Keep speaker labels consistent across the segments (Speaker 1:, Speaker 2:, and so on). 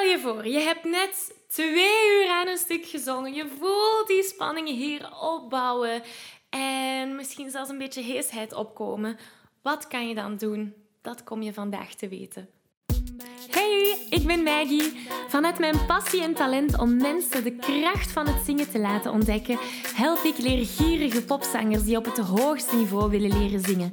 Speaker 1: Stel je voor, je hebt net twee uur aan een stuk gezongen. Je voelt die spanningen hier opbouwen en misschien zelfs een beetje heesheid opkomen. Wat kan je dan doen? Dat kom je vandaag te weten. Hey, ik ben Maggie. Vanuit mijn passie en talent om mensen de kracht van het zingen te laten ontdekken, help ik leergierige popzangers die op het hoogste niveau willen leren zingen.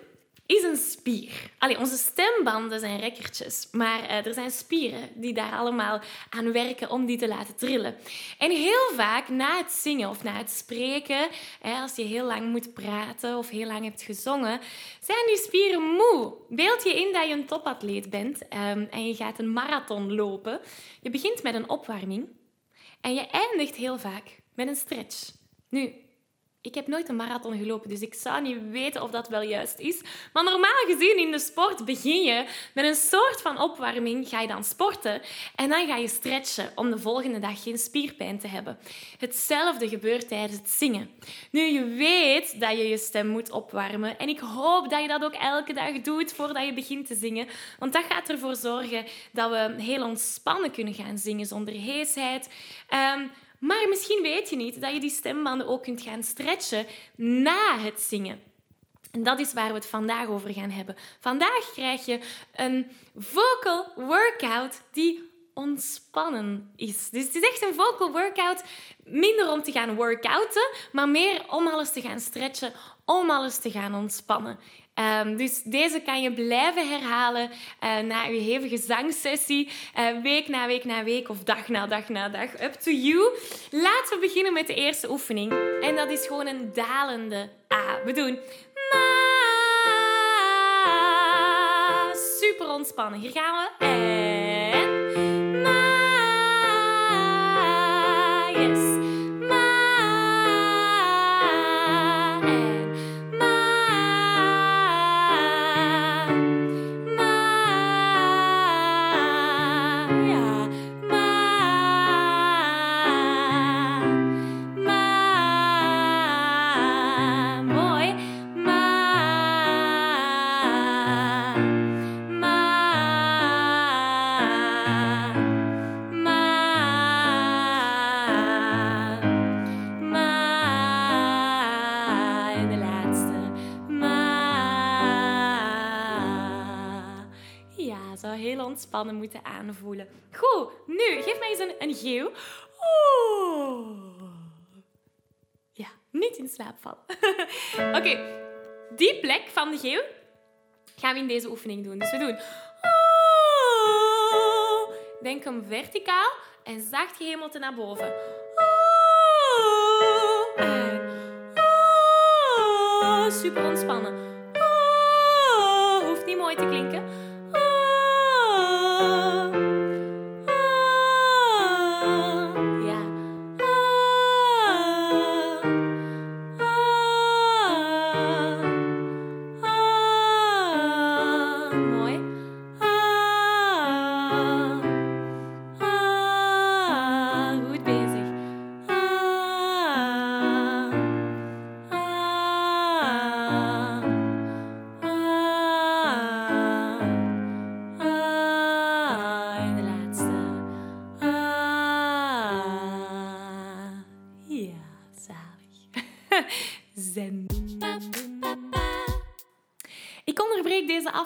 Speaker 1: is een spier. Allee, onze stembanden zijn rekkertjes, maar uh, er zijn spieren die daar allemaal aan werken om die te laten trillen. En heel vaak na het zingen of na het spreken, als je heel lang moet praten of heel lang hebt gezongen, zijn die spieren moe. Beeld je in dat je een topatleet bent um, en je gaat een marathon lopen. Je begint met een opwarming en je eindigt heel vaak met een stretch. Nu, ik heb nooit een marathon gelopen, dus ik zou niet weten of dat wel juist is. Maar normaal gezien in de sport begin je met een soort van opwarming, ga je dan sporten en dan ga je stretchen om de volgende dag geen spierpijn te hebben. Hetzelfde gebeurt tijdens het zingen. Nu, je weet dat je je stem moet opwarmen en ik hoop dat je dat ook elke dag doet voordat je begint te zingen, want dat gaat ervoor zorgen dat we heel ontspannen kunnen gaan zingen zonder heesheid. Um, maar misschien weet je niet dat je die stembanden ook kunt gaan stretchen na het zingen. En dat is waar we het vandaag over gaan hebben. Vandaag krijg je een vocal workout die ontspannen is. Dus het is echt een vocal workout, minder om te gaan workouten, maar meer om alles te gaan stretchen, om alles te gaan ontspannen. Um, dus deze kan je blijven herhalen uh, na je hevige zangsessie, uh, week na week na week of dag na dag na dag. Up to you. Laten we beginnen met de eerste oefening. En dat is gewoon een dalende A. We doen ma. Super ontspannen. Hier gaan we. En ontspannen moeten aanvoelen. Goed, nu geef mij eens een, een geeuw. Oeh. Ja, niet in slaap vallen. Oké, die plek van de geeuw gaan we in deze oefening doen. Dus we doen. Denk hem verticaal en zacht gehemelte naar boven. Super ontspannen. Hoeft niet mooi te klinken.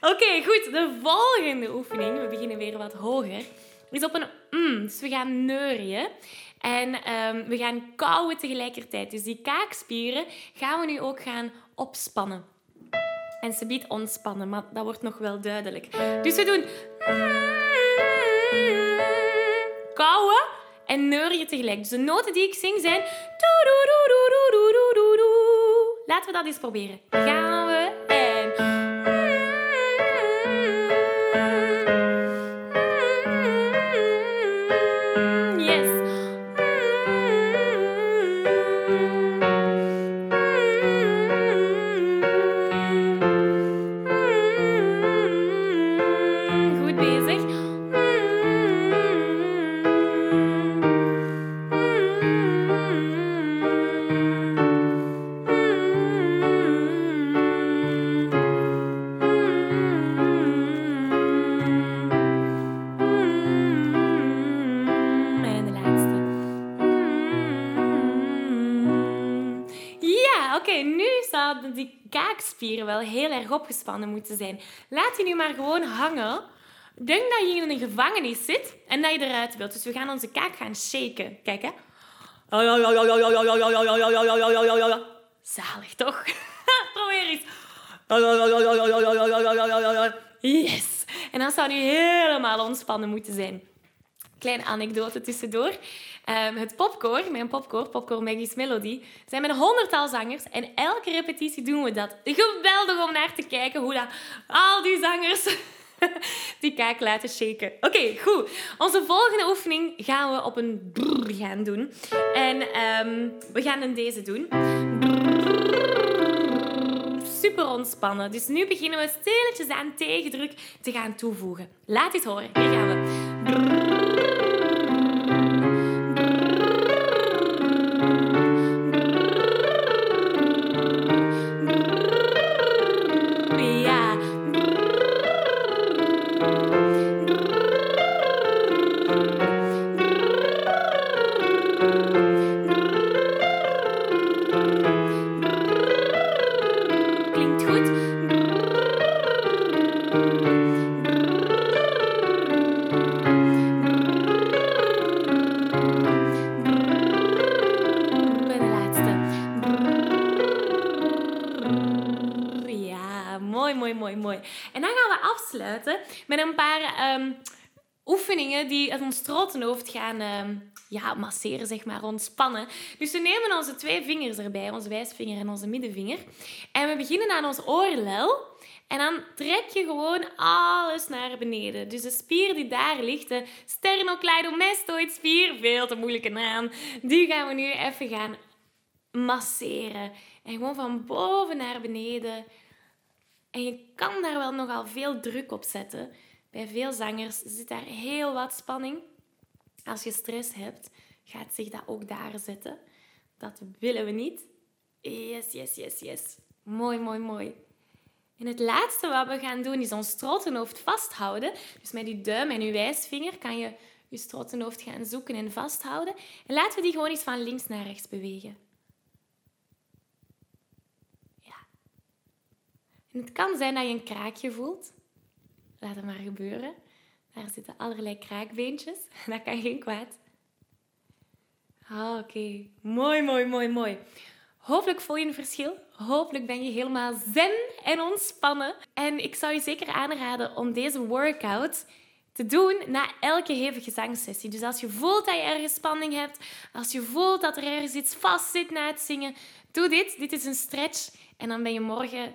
Speaker 1: Oké, goed. De volgende oefening, we beginnen weer wat hoger, is op een mm. Dus we gaan neurien. En ehm, we gaan kauwen tegelijkertijd. Dus die kaakspieren gaan we nu ook gaan opspannen. En ze biedt ontspannen, maar dat wordt nog wel duidelijk. Dus we doen... Kauwen en neurien tegelijk. Dus de noten die ik zing zijn... Laten we dat eens proberen. Gaan die kaakspieren wel heel erg opgespannen moeten zijn. Laat die nu maar gewoon hangen. Denk dat je in een gevangenis zit en dat je eruit wilt. Dus we gaan onze kaak gaan shaken. Kijk, hè. Zalig, toch? Probeer eens. Yes. En dan zou nu helemaal ontspannen moeten zijn. Kleine anekdote tussendoor. Um, het popkoor, mijn popkoor, Popkoor Maggie's Melody, zijn met een honderdtal zangers. En elke repetitie doen we dat. Geweldig om naar te kijken hoe dat al die zangers die kaak laten shaken. Oké, goed. Onze volgende oefening gaan we op een brrr gaan doen. En um, we gaan in deze doen. Super ontspannen. Dus nu beginnen we stilletjes aan tegendruk te gaan toevoegen. Laat het horen. Hier gaan we. Thank you. Met een paar um, oefeningen die het ons trottenhoofd gaan um, ja, masseren, zeg maar, ontspannen. Dus we nemen onze twee vingers erbij, onze wijsvinger en onze middenvinger. En we beginnen aan ons oorlel. En dan trek je gewoon alles naar beneden. Dus de spier die daar ligt, de sternocleidomastoid spier, veel te moeilijke naam, die gaan we nu even gaan masseren. En gewoon van boven naar beneden en je kan daar wel nogal veel druk op zetten. Bij veel zangers zit daar heel wat spanning. Als je stress hebt, gaat zich dat ook daar zetten. Dat willen we niet. Yes, yes, yes, yes. Mooi, mooi, mooi. En het laatste wat we gaan doen is ons strottenhoofd vasthouden. Dus met je duim en je wijsvinger kan je je strottenhoofd gaan zoeken en vasthouden. En laten we die gewoon eens van links naar rechts bewegen. Het kan zijn dat je een kraakje voelt. Laat het maar gebeuren. Daar zitten allerlei kraakbeentjes. Dat kan geen kwaad. Ah, oké. Mooi, mooi, mooi, mooi. Hopelijk voel je een verschil. Hopelijk ben je helemaal zen en ontspannen. En ik zou je zeker aanraden om deze workout te doen na elke hevige zangsessie. Dus als je voelt dat je ergens spanning hebt, als je voelt dat er ergens iets vast zit na het zingen, doe dit. Dit is een stretch. En dan ben je morgen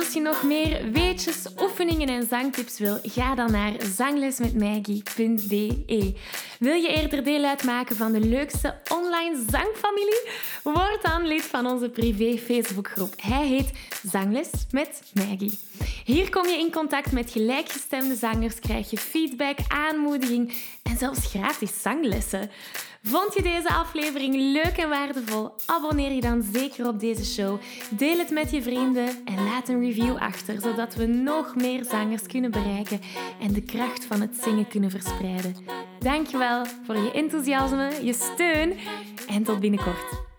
Speaker 1: Als je nog meer weetjes, oefeningen en zangtips wil, ga dan naar zanglesmetmaggie.be. Wil je eerder deel uitmaken van de leukste online zangfamilie? Word dan lid van onze privé Facebookgroep. Hij heet Zangles met Maggie. Hier kom je in contact met gelijkgestemde zangers, krijg je feedback, aanmoediging en zelfs gratis zanglessen. Vond je deze aflevering leuk en waardevol? Abonneer je dan zeker op deze show. Deel het met je vrienden en laat een achter, zodat we nog meer zangers kunnen bereiken en de kracht van het zingen kunnen verspreiden. Dankjewel voor je enthousiasme, je steun en tot binnenkort.